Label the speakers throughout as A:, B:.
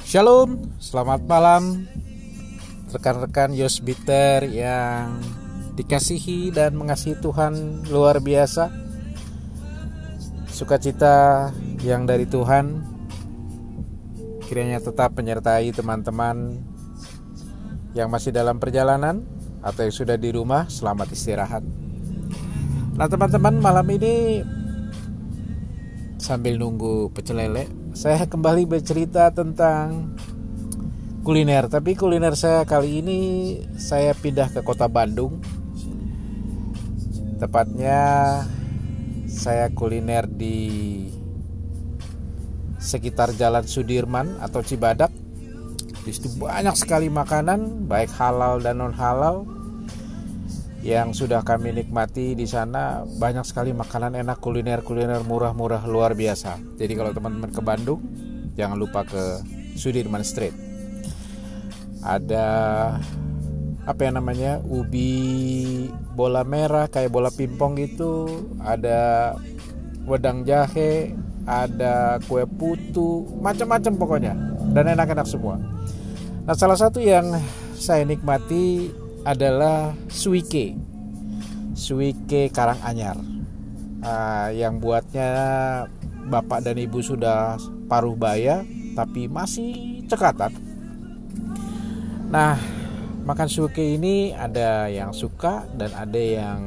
A: Shalom, selamat malam rekan-rekan Yosbiter yang dikasihi dan mengasihi Tuhan luar biasa. Sukacita yang dari Tuhan kiranya tetap menyertai teman-teman yang masih dalam perjalanan atau yang sudah di rumah, selamat istirahat. Nah, teman-teman, malam ini sambil nunggu pecel lele, saya kembali bercerita tentang kuliner. Tapi kuliner saya kali ini saya pindah ke kota Bandung. Tepatnya saya kuliner di sekitar Jalan Sudirman atau Cibadak. Di situ banyak sekali makanan, baik halal dan non halal yang sudah kami nikmati di sana banyak sekali makanan enak kuliner-kuliner murah-murah luar biasa. Jadi kalau teman-teman ke Bandung jangan lupa ke Sudirman Street. Ada apa yang namanya ubi bola merah kayak bola pimpong gitu, ada wedang jahe, ada kue putu, macam-macam pokoknya dan enak-enak semua. Nah salah satu yang saya nikmati adalah Suike. Suike Karanganyar. Uh, yang buatnya bapak dan ibu sudah paruh baya tapi masih cekatan. Nah makan suike ini ada yang suka dan ada yang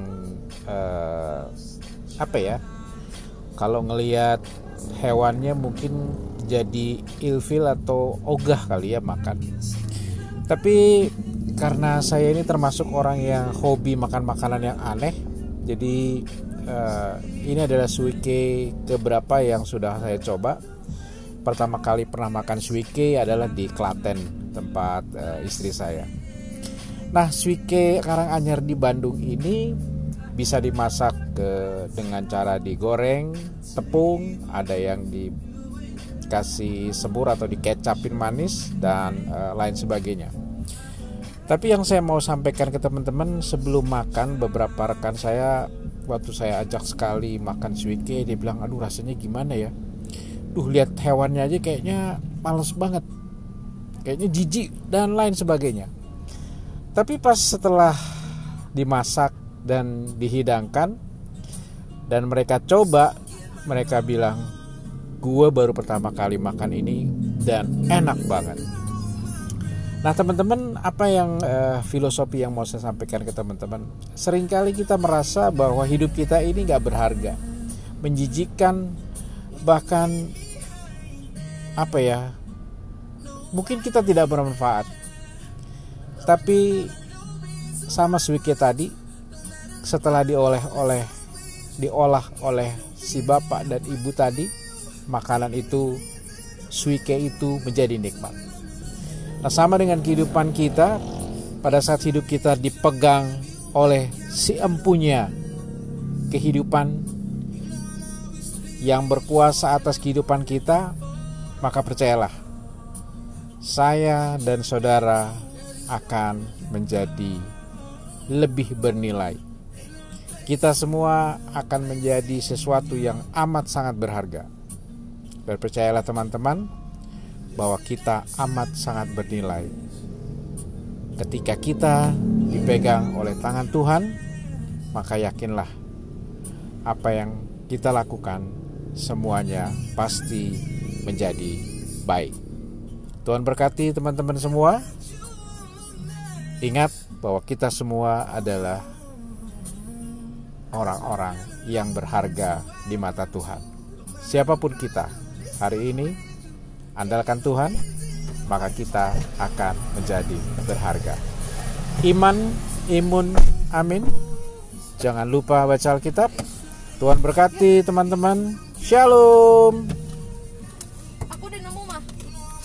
A: uh, apa ya kalau ngelihat hewannya mungkin jadi ilfil atau ogah kali ya makan. Tapi karena saya ini termasuk orang yang hobi makan makanan yang aneh. Jadi uh, ini adalah suike keberapa yang sudah saya coba. Pertama kali pernah makan suike adalah di Klaten tempat uh, istri saya. Nah suike Karanganyar di Bandung ini bisa dimasak ke, dengan cara digoreng tepung ada yang dikasih sebur atau dikecapin manis dan uh, lain sebagainya tapi yang saya mau sampaikan ke teman-teman sebelum makan beberapa rekan saya waktu saya ajak sekali makan suike dia bilang aduh rasanya gimana ya. Duh lihat hewannya aja kayaknya males banget. Kayaknya jijik dan lain sebagainya. Tapi pas setelah dimasak dan dihidangkan dan mereka coba mereka bilang gue baru pertama kali makan ini dan enak banget Nah teman-teman apa yang uh, filosofi yang mau saya sampaikan ke teman-teman? Seringkali kita merasa bahwa hidup kita ini gak berharga. Menjijikkan bahkan apa ya Mungkin kita tidak bermanfaat. Tapi sama Swike tadi Setelah diolah oleh diolah oleh si bapak dan ibu tadi Makanan itu Swike itu menjadi nikmat Nah, sama dengan kehidupan kita, pada saat hidup kita dipegang oleh si empunya kehidupan yang berkuasa atas kehidupan kita, maka percayalah, saya dan saudara akan menjadi lebih bernilai. Kita semua akan menjadi sesuatu yang amat sangat berharga. Berpercayalah teman-teman, bahwa kita amat sangat bernilai. Ketika kita dipegang oleh tangan Tuhan, maka yakinlah apa yang kita lakukan semuanya pasti menjadi baik. Tuhan berkati teman-teman semua. Ingat bahwa kita semua adalah orang-orang yang berharga di mata Tuhan. Siapa pun kita hari ini andalkan Tuhan, maka kita akan menjadi berharga. Iman, imun, amin. Jangan lupa baca Alkitab. Tuhan berkati teman-teman. Shalom.